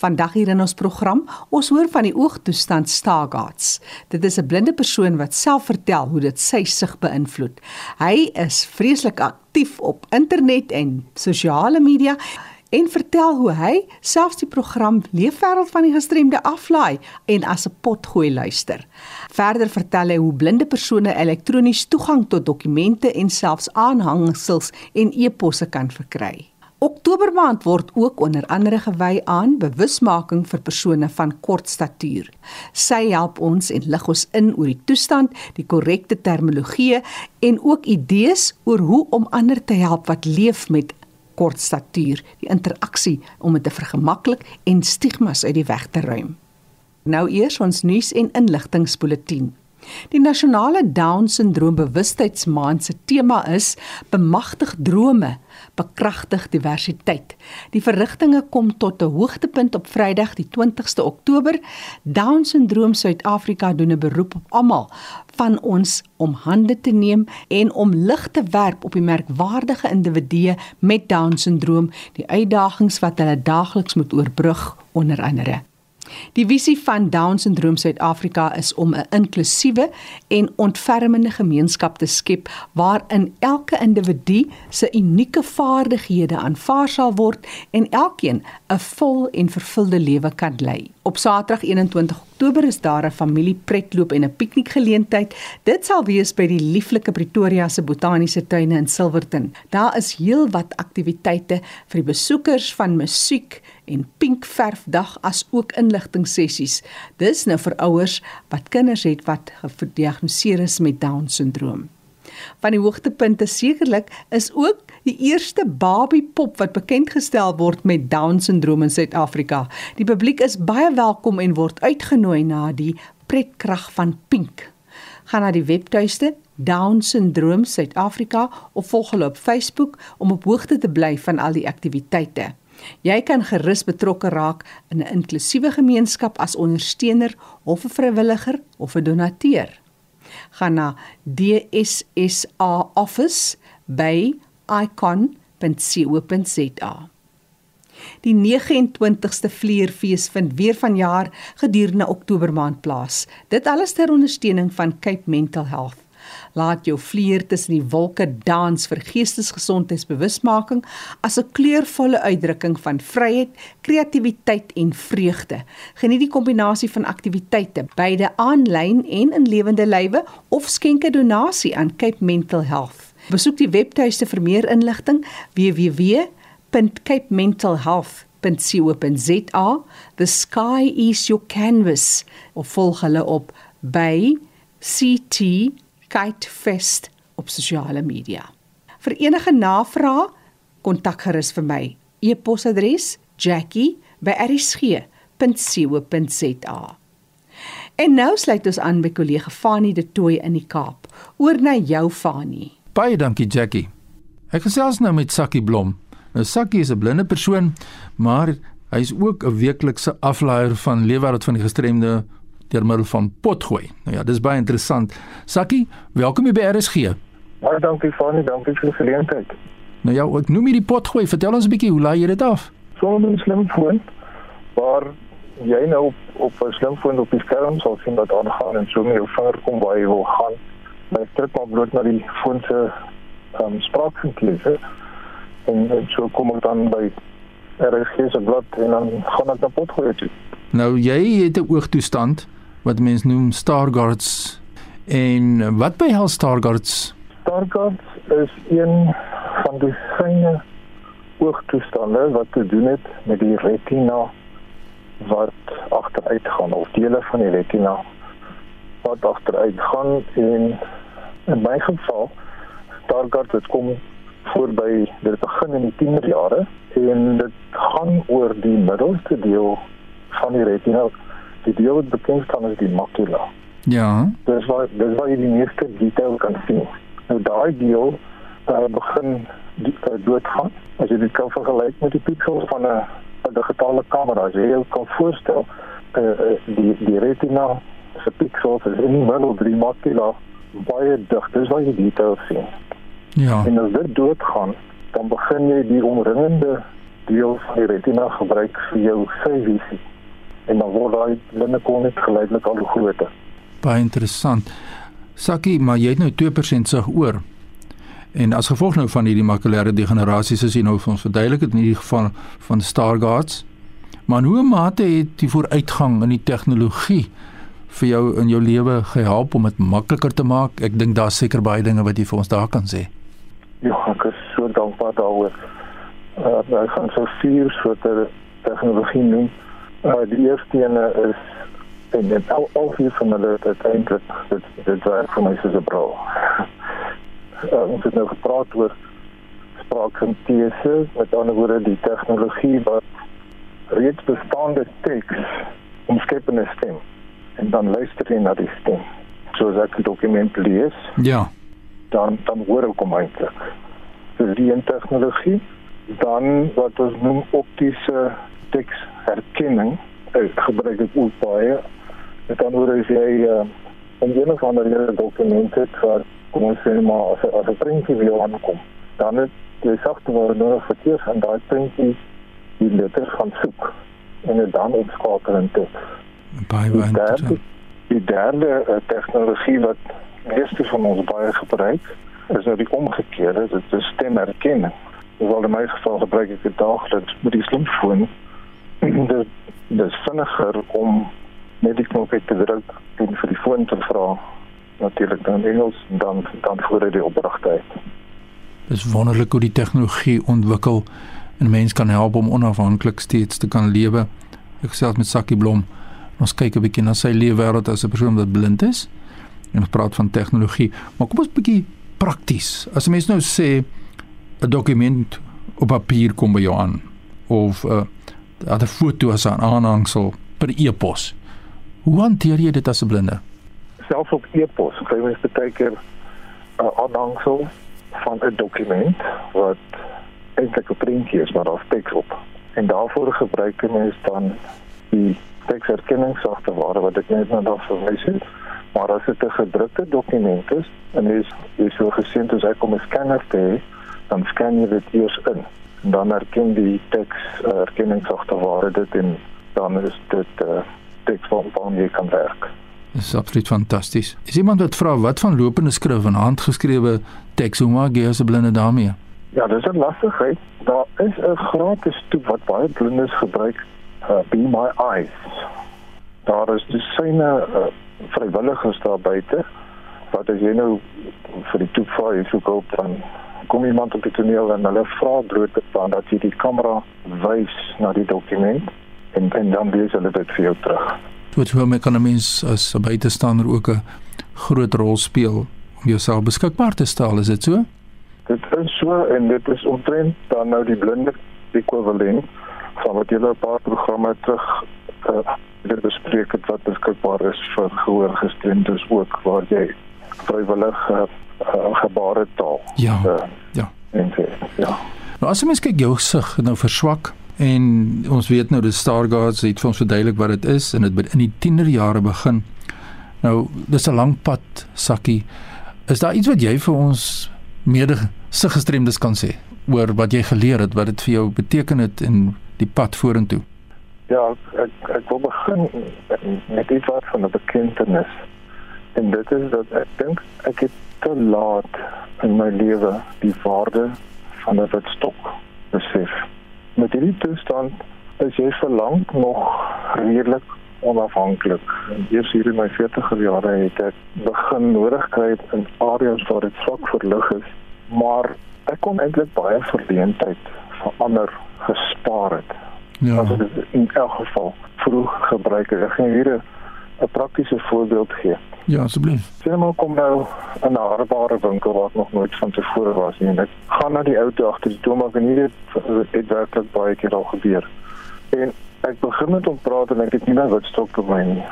Vandag hier in ons program, ons hoor van die oogtoestand Stargardt's. Dit is 'n blinde persoon wat self vertel hoe dit sy sig beïnvloed. Hy is vreeslik aktief op internet en sosiale media en vertel hoe hy selfs die program Leefwêreld van die gestremde aflaai en as 'n potgooi luister. Verder vertel hy hoe blinde persone elektronies toegang tot dokumente en selfs aanhangsels en e-posse kan verkry. Oktobermaand word ook onder andere gewy aan bewusmaking vir persone van kort statuur. Sy help ons en lig ons in oor die toestand, die korrekte terminologie en ook idees oor hoe om ander te help wat leef met kort statuur, die interaksie om dit te vergemaklik en stigmas uit die weg te ruim. Nou eers ons nuus en inligtingspulsatie. Die nasionale Down-sindroom bewustheidsmaand se tema is bemagtig drome, bekragtig diversiteit. Die verrigtinge kom tot 'n hoogtepunt op Vrydag die 20ste Oktober. Down-sindroom Suid-Afrika doen 'n beroep op almal van ons om hande te neem en om lig te werp op die merkwaardige individue met Down-sindroom, die uitdagings wat hulle daagliks moet oorbrug onder andere. Die visie van Down-sindroom Suid-Afrika is om 'n inklusiewe en ontfermende gemeenskap te skep waarin elke individu se unieke vaardighede aanvaar sal word en elkeen 'n vol en vervulde lewe kan lei. Op Saterdag 21 Oktober is daar 'n familiepretloop en 'n piknikgeleentheid. Dit sal wees by die lieflike Pretoria se botaniese tuine in Silverton. Daar is heelwat aktiwiteite vir die besoekers van musiek en pink verfdag as ook inligtingsessies. Dis nou vir ouers wat kinders het wat gediagnoseer is met Down-sindroom. Van die hoogtepunte sekerlik is ook die eerste babiepop wat bekend gestel word met Down-sindroom in Suid-Afrika. Die publiek is baie welkom en word uitgenooi na die pretkrag van Pink. Gaan na die webtuiste Down-sindroom Suid-Afrika of volg hulle op Facebook om op hoogte te bly van al die aktiwiteite. Jy kan gerus betrokke raak in 'n inklusiewe gemeenskap as ondersteuner of 'n vrywilliger of 'n donateur. Gaan na DSSA office by icon.co.za. Die 29ste vleerfees vind weer vanjaar gedurende Oktober maand plaas. Dit alles ter ondersteuning van Cape Mental Health. Laat jou vleer tussen die wolke dans vir geestesgesondheidsbewusmaking as 'n kleurvolle uitdrukking van vryheid, kreatiwiteit en vreugde. Geniet die kombinasie van aktiwiteite, beide aanlyn en in lewende lywe of skenk 'n donasie aan Cape Mental Health. Besoek die webtuiste vir meer inligting www.capementalhealth.co.za. The sky is your canvas of volg hulle op by CT Kitefest op sosiale media. Vir enige navrae, kontak gerus vir my. E-posadres: jackie@rsg.co.za. En nou sluit ons aan by kollega Fanie De Tooy in die Kaap. Oor na jou Fanie. Baie dankie Jackie. Ek gesels nou met Sakkie Blom. Nou Sakkie is 'n blinde persoon, maar hy is ook 'n weeklikse aflaaier van Leefwêreld van die gestremde deur middel van potgooi. Nou ja, dis baie interessant. Sakkie, welkom by RSG. Baie dankie Fanie, dankie vir die geleentheid. Nou ja, ek noem hierdie potgooi. Vertel ons 'n bietjie hoe laai jy dit af? Sonder 'n slimfoon waar jy nou op op 'n slimfoon op die skerm sal sien wat aangaan en so met jou vinger kom waar jy wil gaan my trek maar bloot na die foon se um, spraakfunksie en, en so kom ek dan by RSG se blad en dan gaan ek na potgoed toe. Nou jy het 'n oogtoestand wat mense noem Stargardt's en wat behels Stargardt's? Stargardt's is een van die fyne oogtoestande wat te doen het met die retina wat agteruit gaan of dele van die retina wat agteruit gaan en in my geval Stargardt dit kom voorby dit begin in die tienerjare en dit gaan oor die middelste deel van die retina die deel wat bekend staan as die macula ja dis waar dis waar jy die meeste detail kan sien nou daai deel daar uh, begin die, uh, doodgaan as jy dit kan vergelyk met die pixels van 'n digitale kamera as jy kan voorstel uh, die die retina se pixels is in die middel drie macula baie dig. Dis waar jy detail sien. Ja. En as dit doodgaan, dan begin jy die omringende deel van die retina gebruik vir jou sy visie. En dan word daai blinde kon net geleidelik al groter. Baie interessant. Sakkie, maar jy het nou 2% sig oor. En as gevolg nou van hierdie makulêre degenerasie, soos jy nou vir ons verduidelik het in hierdie geval van Stargardt's, maar hoe mate het die vooruitgang in die tegnologie vir jou in jou lewe gehelp om dit makliker te maak? Ek dink daar's seker baie dinge wat jy vir ons daar kan sê. Ja, ek is so dankbaar daaroor. Uh, ek gaan so vier soorte tegnologie noem. Uh, die eerste ene is en dit al al vier van hulle het eintlik dit dit werk vir my soos 'n bro. Uh, ons het nou gepraat oor spraaksintese, met ander woorde die tegnologie wat reeds bestaande teks omskep in 'n stem en dan luister jy na die stem. Soos ek 'n dokument lees. Ja dan dan hoor ek hom eintlik. Dis die tegnologie dan wat ons noem optiese teksherkenning. Ek gebruik dit ook baie. Dit dan word as jy uh, in een of ander dokument het wat kom ons sê maar as as 'n prentjie wil aankom. Dan het jy sagteware nodig vir eers aan daai prentjie die letters gaan soek en dit dan opskakel in teks. Baie baie. Die derde uh, tegnologie wat meeste van ons baie gebruik is nou die omgekeerde, dit is stemherkenning. Hoewel in my geval gebruik ek dit daagliks met die slimfoon. Dit dis vinniger om net die knop te druk en vir die foon te vra natuurlik dan Engels en dan dan voor die opdrag uit. Dis wonderlik hoe die tegnologie ontwikkel en mens kan help om onafhanklik steeds te kan lewe. Ek self met Sakkie Blom. Ons kyk 'n bietjie na sy lewe wêreld as 'n persoon wat blind is en ons praat van tegnologie, maar kom ons bietjie prakties. As 'n mens nou sê 'n dokument op papier kom by jou aan of 'n uh, 'n foto as 'n aanhangsel per e-pos. Hoe hanteer jy dit as 'n blinde? Selfs op e-pos, kry mens baie keer 'n aanhangsel van 'n dokument wat eintlik 'n prentjie is maar daar's teks op. En daarvoor gebruik mens dan die teksherkenningssoftware wat ek net nou daar verwys het Maar as dit 'n gedrukte dokument is en jy is, jy so gesien as ek om 'n scanner te hê, dan scan jy dit eers in dan herken die teks uh, herkenningssoftware dit en dan is dit uh, teks van van jy kan werk. Dit is absoluut fantasties. Is iemand wat vra wat van lopende skrif en handgeskrewe teks hoe maak jy as 'n blinde daarmee? Ja, dis 'n lastigheid. Daar is 'n gratis toep wat baie blindes gebruik, uh, Be My Eyes. Daar is dus syne uh, vrywilligers daar buite wat as jy nou vir die toeval is hoe koop dan kom iemand op die toneel en hulle vra brood te staan dat jy die kamera wys na die dokument en en dan lees hulle dit vir jou terug. Dit hoe my ekonomies as 'n buitestander ook 'n groot rol speel om jouself beskikbaar te stel, is dit so? Dit is so en dit is omtrent dan nou die blinde ekwivalent van wat jy 'n paar programme terug uh, dit bespreek het wat beskikbaar is vir gehoorgestremdes ook waar jy vrywillig uh, uh, gebare taal. Ja. Uh, ja. En ja. Nou as jy mens kyk jou gesig nou verswak en ons weet nou die Stargards het vir ons verduidelik wat dit is en dit in die tienerjare begin. Nou dis 'n lang pad sakkie. Is daar iets wat jy vir ons mede siggestremdes kan sê oor wat jy geleer het wat dit vir jou beteken het in die pad vorentoe? Ja, ek ek wil begin met iets wat van 'n bekentenis. En dit is dat ek dink ek het te laat in my lewe die waarde van 'n witstok besef. Met hierdie toestand is jy verlang nog redelik onafhanklik. Eers hier in my 40er jare het ek begin nodig kry in areas waar dit swak verlig is, maar ek kon eintlik baie verleentheid vir ander gespaar het Ja. As dit in elk geval vroeg gebruik het. Ek gaan hier 'n praktiese voorbeeld gee. Ja, asseblief. Sien maar kom nou in 'n harbare winkel wat nog nooit van tevore was nie. Ek gaan na die ou toe agter die toemaak en hier het werklik baie keer al gebeur. En ek begin met hom praat en ek het nie nou wat stok te my nie.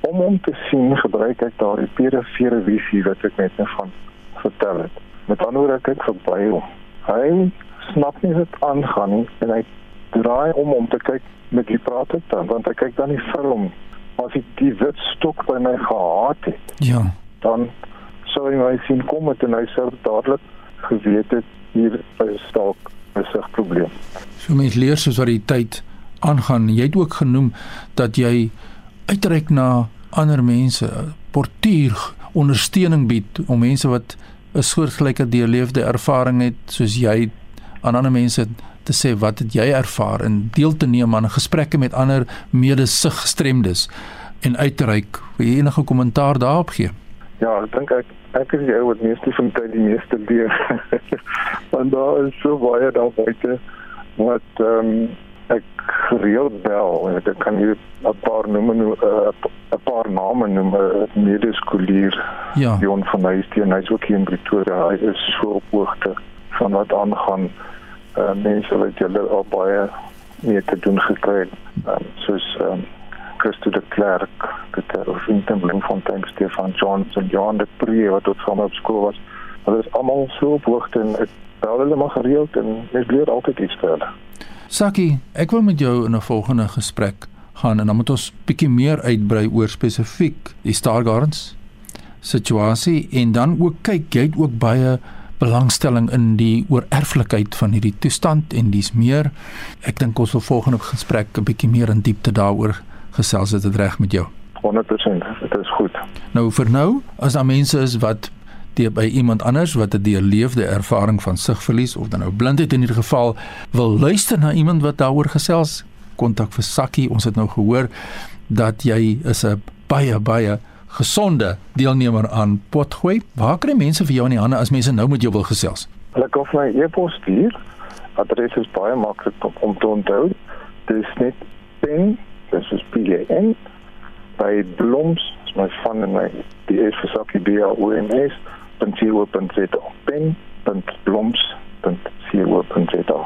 Om hom te sien gebruik ek daardie perifere visie wat ek net van vertel het. Met ander woorde kyk verby hom. Hy snap nie wat aangaan nie en hy draai om om te kyk met wie praat ek dan want ek kyk dan nie vir hom as ek die wit stok by my gehad het ja dan sou hy my sien kom met en hy sou dadelik geweet het hier is dalk 'n sigprobleem. So mense leer soos wat die tyd aangaan. Jy het ook genoem dat jy uitreik na ander mense, portuur ondersteuning bied om mense wat 'n soortgelyke deurleefde ervaring het soos jy aan ander mense te sê wat het jy ervaar en deel te neem aan gesprekke met ander medesiggestremdes en uitreik. Wil jy enige kommentaar daarop gee? Ja, ek dink ek ek is jy wat meeste van tyd die meeste leer. Want daar is so baie daar buite wat ehm um, ek gereeld bel en ek kan hier 'n paar noem eh, 'n paar name noem medeskolier ja. Jon van Huisteen hy's ook hier in Pretoria hy is so op hoogte van wat aangaan uh, mense wat julle al baie mee te doen gekry um, soos um, Christo de Klerk dit is Vincent Bloemfontein Stefan Johnson Johan de Pre wat tot saam op skool was. Hulle is almal so op hoogte en ek bel hulle maar gereeld en mens leer altyd iets vir hulle. Saki, ek wil met jou in 'n volgende gesprek gaan en dan moet ons bietjie meer uitbrei oor spesifiek die Star Gardens situasie en dan ook kyk jy het ook baie belangstelling in die oorerflikheid van hierdie toestand en dis meer. Ek dink ons wil volgende gesprek 'n bietjie meer in diepte daaroor gesels het reg met jou. 100%, dit is goed. Nou vir nou, as daar mense is wat die by iemand anders wat 'n deurleefde ervaring van sigverlies of dan nou blindheid in hierdie geval wil luister na iemand wat daaroor gesels, kontak vir Sakkie. Ons het nou gehoor dat jy is 'n baie baie gesonde deelnemer aan Potgooi. Waar kry mense vir jou in die hande as mense nou met jou wil gesels? Hulle kan my e-pos stuur. Adres is baie maklik om te onthou. Dis net pen, dis is P A N by bloms, is my van en my die is vir Sakkie B L O M S www.co.za pen.bloms.co.za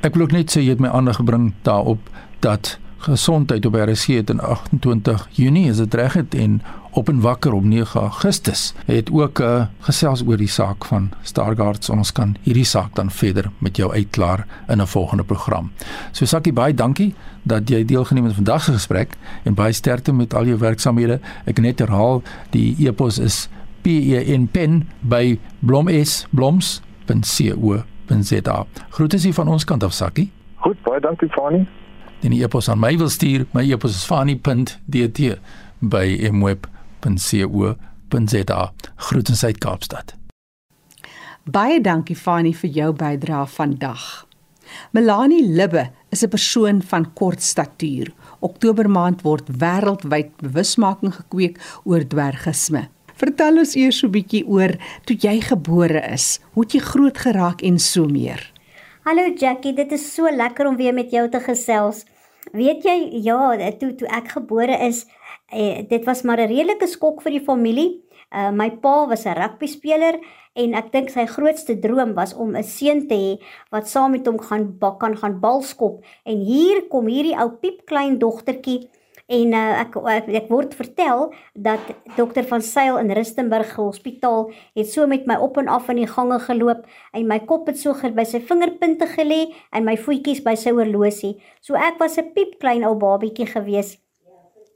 Ek wil ook net sê jy het my aandag gebring daarop dat gesondheid op RC het in 28 Junie is dit reg het en op en wakker op 9 Augustus het ook 'n uh, eh, gesels oor die saak van Stargards ons kan hierdie saak dan verder met jou uitklaar in 'n volgende program. So Sakie baie dankie dat jy deelgeneem het vandag se gesprek en baie sterkte met al jou werksamehede. Ek net herhaal die e-pos is E N pen by bloms.co.za. Groete sien van ons kant af Sakkie. Goed, baie dankie Fani. En die e-pos aan my wil stuur, my e-pos is fani.dt by mweb.co.za. Groete uit Kaapstad. Baie dankie Fani vir jou bydrae vandag. Melanie Libbe is 'n persoon van kort statuur. Oktober maand word wêreldwyd bewusmaking gekweek oor dwergisme. Vertel ons eers so 'n bietjie oor toe jy gebore is. Hoe jy groot geraak en so meer? Hallo Jackie, dit is so lekker om weer met jou te gesels. Weet jy, ja, toe toe ek gebore is, eh, dit was maar 'n redelike skok vir die familie. Uh, my pa was 'n rugby speler en ek dink sy grootste droom was om 'n seun te hê wat saam met hom gaan kan gaan bal skop. En hier kom hierdie ou piepklein dogtertjie En uh, ek, ek ek word vertel dat dokter van Sail in Rustenburg Hospitaal het so met my op en af in die gange geloop en my kop het so by sy vingerpunte gelê en my voetjies by sy horlosie. So ek was 'n piep klein ou babietjie gewees.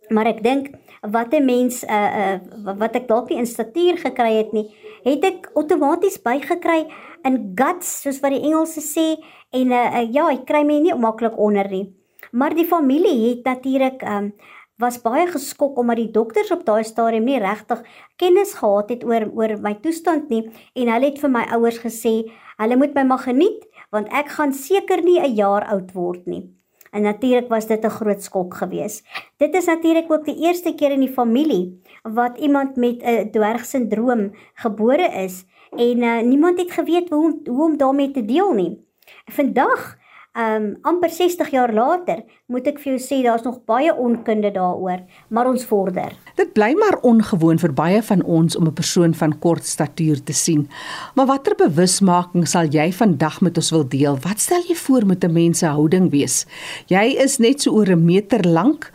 Maar ek dink wat 'n mens uh uh wat ek dalk nie in statuur gekry het nie, het ek outomaties bygekry in guts soos wat die Engelse sê en uh, uh ja, ek kry my nie maklik onder nie. Maar die familie het natuurlik um, was baie geskok omdat die dokters op daai stadium nie regtig kennis gehad het oor oor my toestand nie en hulle het vir my ouers gesê hulle moet my maar geniet want ek gaan seker nie 'n jaar oud word nie. En natuurlik was dit 'n groot skok geweest. Dit is natuurlik ook die eerste keer in die familie wat iemand met 'n dwergsindroom gebore is en uh, niemand het geweet hoe hoe om daarmee te deel nie. Vandag um amper 60 jaar later moet ek vir jou sê daar's nog baie onkunde daaroor, maar ons vorder. Dit bly maar ongewoon vir baie van ons om 'n persoon van kort statuur te sien. Maar watter bewusmaking sal jy vandag met ons wil deel? Wat stel jy voor moet 'n mens se houding wees? Jy is net so oor 'n meter lank,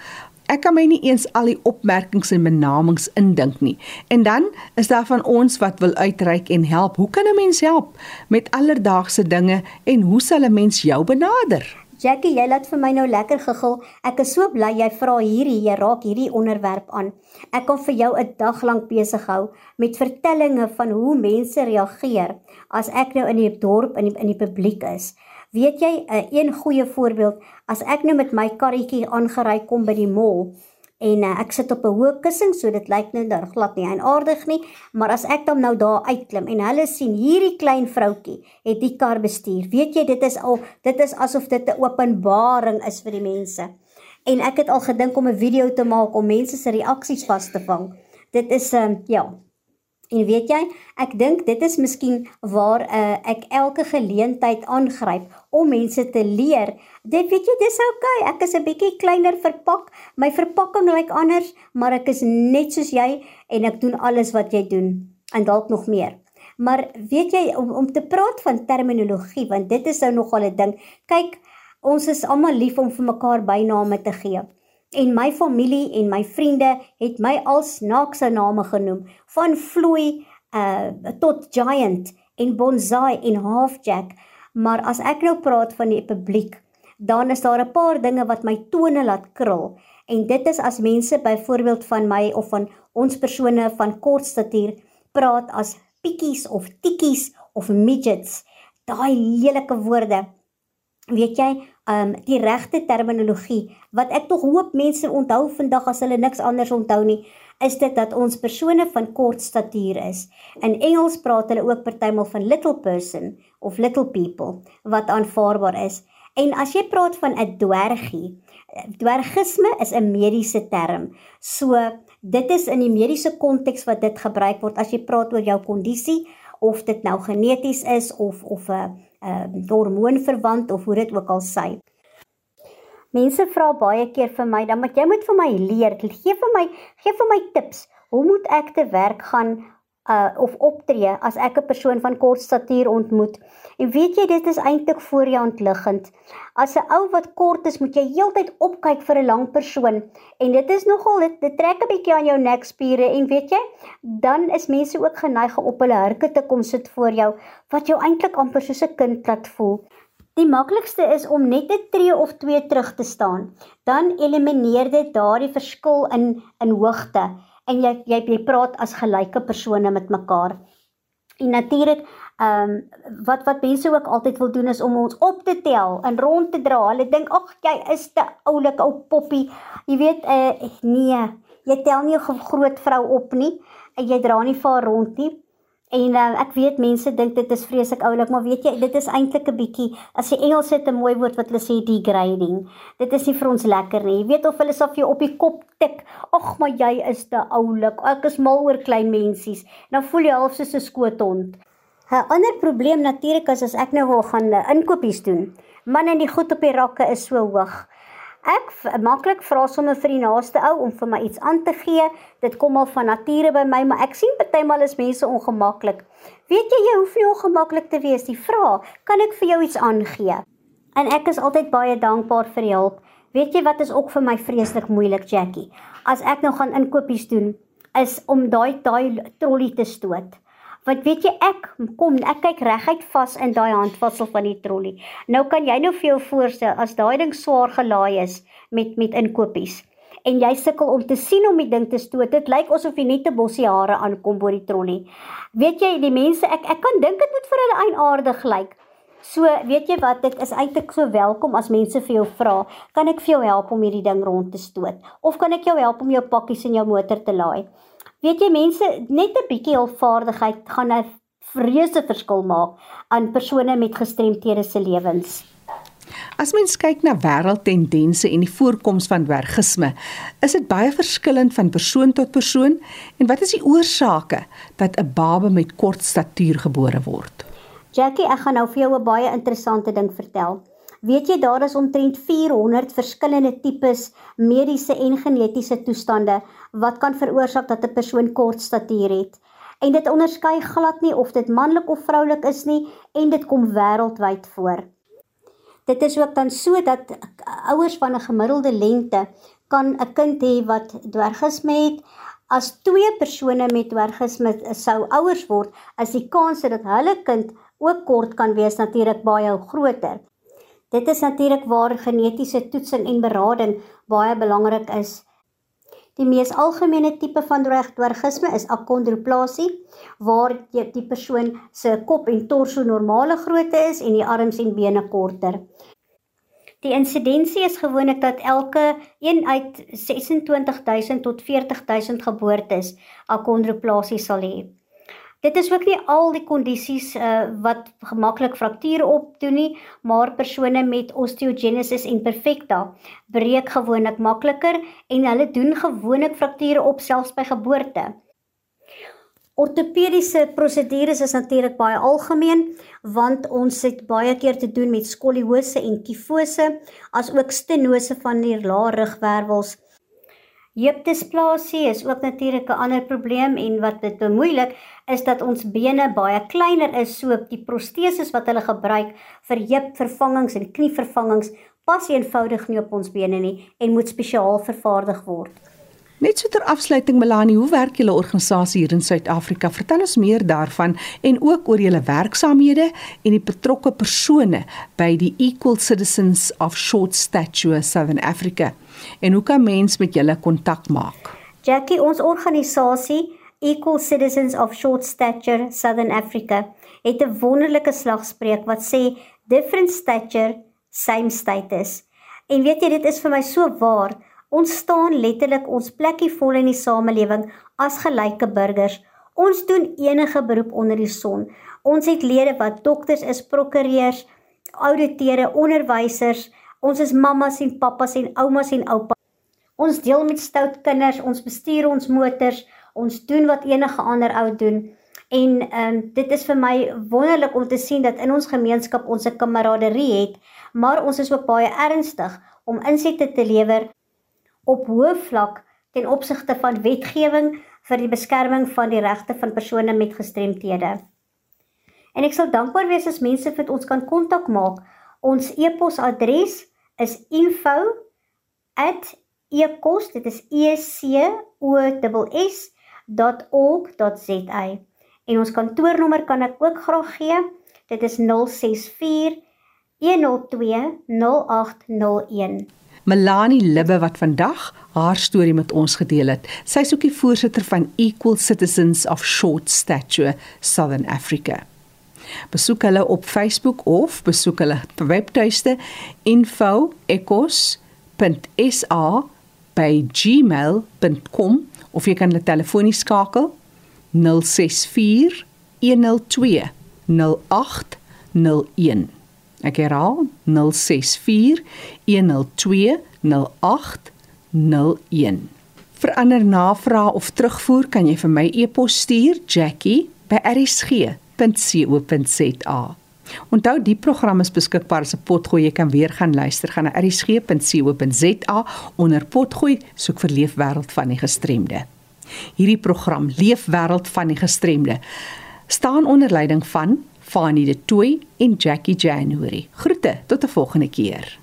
Ek kan my nie eens al die opmerkings en benamings indink nie. En dan is daar van ons wat wil uitreik en help. Hoe kan 'n mens help met alledaagse dinge en hoe sal 'n mens jou benader? Jackie, jy laat vir my nou lekker gegil. Ek is so bly jy vra hierdie, jy raak hierdie onderwerp aan. Ek kan vir jou 'n dag lank besig hou met vertellinge van hoe mense reageer as ek nou in die dorp in die, in die publiek is Weet jy 'n uh, een goeie voorbeeld, as ek nou met my karretjie aangery kom by die mall en uh, ek sit op 'n hoë kussing, so dit lyk nou daar glad nie aardig nie, maar as ek dan nou daar uitklim en hulle sien hierdie klein vroutjie het die kar bestuur. Weet jy, dit is al dit is asof dit 'n openbaring is vir die mense. En ek het al gedink om 'n video te maak om mense se reaksies vas te vang. Dit is 'n um, ja, En weet jy, ek dink dit is miskien waar uh, ek elke geleentheid aangryp om mense te leer. Dit weet jy, dis oukei. Okay. Ek is 'n bietjie kleiner verpak. My verpakking lyk anders, maar ek is net soos jy en ek doen alles wat jy doen en dalk nog meer. Maar weet jy om om te praat van terminologie want dit is nou nogal 'n ding. Kyk, ons is almal lief om vir mekaar byname te gee en my familie en my vriende het my al snaakse name genoem van vloei uh tot giant en bonsai en halfjack. Maar as ek nou praat van die publiek dan is daar 'n paar dinge wat my tone laat krul. En dit is as mense byvoorbeeld van my of van ons persone van kort statuur praat as pikkies of tikkies of midgets. Daai lelike woorde. Weet jy um die regte terminologie wat ek tog hoop mense onthou vandag as hulle niks anders onthou nie is dit dat ons persone van kort statuur is. In Engels praat hulle ook partymal van little person of little people wat aanvaarbaar is. En as jy praat van 'n dwergie, dwergisme is 'n mediese term. So dit is in die mediese konteks wat dit gebruik word as jy praat oor jou kondisie of dit nou geneties is of of 'n uh, hormoonverwant of hoe dit ook al sê. Mense vra baie keer vir my, dan moet jy moet vir my leer, gee vir my, gee vir my tips. Hoe moet ek te werk gaan uh of optree as ek 'n persoon van kort statuur ontmoet. En weet jy dit is eintlik voor jou ontliggend. As 'n ou wat kort is, moet jy heeltyd opkyk vir 'n lang persoon en dit is nogal dit, dit trek 'n bietjie aan jou nekspiere en weet jy, dan is mense ook geneig om op hulle hurke te kom sit voor jou wat jou eintlik amper soos 'n kind laat voel. Die maklikste is om net 'n tree of twee terug te staan. Dan elimineer dit daardie verskil in in hoogte en jy jy jy praat as gelyke persone met mekaar. En natuurlik, ehm um, wat wat mense ook altyd wil doen is om ons op te tel en rond te dra. Hulle dink, "Ag, jy is te oulik ou poppie." Jy weet, uh, nee, jy tel nie 'n groot vrou op nie jy dra nie vir haar rond nie. En uh, ek weet mense dink dit is vreeslik oulik, maar weet jy, dit is eintlik 'n bietjie as jy Engels het 'n mooi woord wat hulle sê degrading. Dit is nie vir ons lekker nie. Jy weet of hulle vir jou op die kop tik. Ag, maar jy is te oulik. Ek is mal oor klein mensies. Dan voel jy half soos 'n skoothond. 'n Ander probleem natuurlik is as ek nou wil gaan uh, inkopies doen. Man en die goed op die rakke is so hoog. Ek maklik vra sommer vir die naaste ou om vir my iets aan te gee. Dit kom al van nature by my, maar ek sien partymal is mense ongemaklik. Weet jy jy hoef nie ongemaklik te wees nie. Vra, kan ek vir jou iets aangee? En ek is altyd baie dankbaar vir die hulp. Weet jy wat is ook vir my vreeslik moeilik, Jackie? As ek nou gaan inkopies doen, is om daai daai trolly te stoot. Want weet jy ek kom ek kyk reguit vas in daai handvatsel van die trolly. Nou kan jy nou vir jou voorstel as daai ding swaar gelaai is met met inkopies en jy sukkel om te sien om die ding te stoot. Dit lyk asof jy net 'n bossie hare aankom by die trolly. Weet jy die mense ek ek kan dink dit moet vir hulle eienaardig lyk. So, weet jy wat, dit is eintlik so welkom as mense vir jou vra, kan ek vir jou help om hierdie ding rond te stoot of kan ek jou help om jou pakkies in jou motor te laai? Weet jy mense, net 'n bietjie hulpvaardigheid gaan 'n vreuse verskil maak aan persone met gestremthede se lewens. As mens kyk na wêreldtendense en die voorkoms van dwergisme, is dit baie verskillend van persoon tot persoon en wat is die oorsake dat 'n baba met kort statuur gebore word? Jackie, ek gaan nou vir jou 'n baie interessante ding vertel. Weet jy daar is omtrent 400 verskillende tipes mediese en genetiese toestande wat kan veroorsaak dat 'n persoon kort statuur het. En dit onderskei glad nie of dit manlik of vroulik is nie en dit kom wêreldwyd voor. Dit is ook dan so dat ouers van 'n gemiddelde lengte kan 'n kind hê wat dwergisme het. As twee persone met dwergisme sou ouers word, is die kans dat hulle kind ook kort kan wees natuurlik baie groter. Dit is natuurlik waar genetiese toetsing en berading baie belangrik is. Die mees algemene tipe van dwergisme is akondroplasie, waar die, die persoon se kop en torso normale grootte is en die arms en bene korter. Die insidensie is gewoonlik dat elke een uit 26000 tot 40000 geboortes akondroplasie sal hê. Dit is ook nie al die kondisies uh, wat gemaklik frakture opdoen nie, maar persone met osteogenesis imperfecta breek gewoonlik makliker en hulle doen gewoonlik frakture op selfs by geboorte. Ortopediese prosedures is natuurlik baie algemeen want ons het baie keer te doen met skoliose en kifose as ook stenose van die lae rugwervels Heupdisplasie is ook natuurlik 'n ander probleem en wat dit bemoeilik is dat ons bene baie kleiner is, so die proteses wat hulle gebruik vir heupvervangings en knievervangings pas eenvoudig nie op ons bene nie en moet spesiaal vervaardig word. Net so ter afsluiting Melanie, hoe werk julle organisasie hier in Suid-Afrika? Vertel ons meer daarvan en ook oor julle werksaamhede en die betrokke persone by die Equal Citizens of Short Stature Southern Africa. En hoe kan mens met julle kontak maak? Jackie, ons organisasie Equal Citizens of Short Stature Southern Africa het 'n wonderlike slagspreuk wat sê different stature, same status. En weet jy, dit is vir my so waar. Ons staan letterlik ons plekkie vol in die samelewing as gelyke burgers. Ons doen enige beroep onder die son. Ons het lede wat dokters is, prokureurs, ouditeure, onderwysers, Ons is mammas en pappas en oumas en oupas. Ons deel met stout kinders, ons bestuur ons motors, ons doen wat enige ander ou doen. En ehm um, dit is vir my wonderlik om te sien dat in ons gemeenskap ons 'n kameraderie het, maar ons is ook baie ernstig om insette te lewer op hoë vlak ten opsigte van wetgewing vir die beskerming van die regte van persone met gestremthede. En ek sal dankbaar wees as mense vir ons kan kontak maak. Ons e-posadres is info@ecos dit is e c o s .org.za en ons kantoornommer kan ek ook graag gee dit is 064 102 0801 Melanie Libbe wat vandag haar storie met ons gedeel het. Sy is ook die voorsitter van Equal Citizens of Short Stature Southern Africa. Besoek hulle op Facebook of besoek hulle webtuiste info@ecos.sa by gmail.com of jy kan hulle telefonies skakel 064 102 0801 Ek herhaal 064 102 0801 Vir ander navrae of terugvoer kan jy vir my e-pos stuur Jackie by RSG rsg.co.za. Onthou die program is beskikbaar as 'n potgooi. Jy kan weer gaan luister gaan na rsg.co.za onder potgooi soek vir leefwêreld van die gestremde. Hierdie program Leefwêreld van die gestremde staan onder leiding van Fanie De Tooy en Jackie January. Groete tot 'n volgende keer.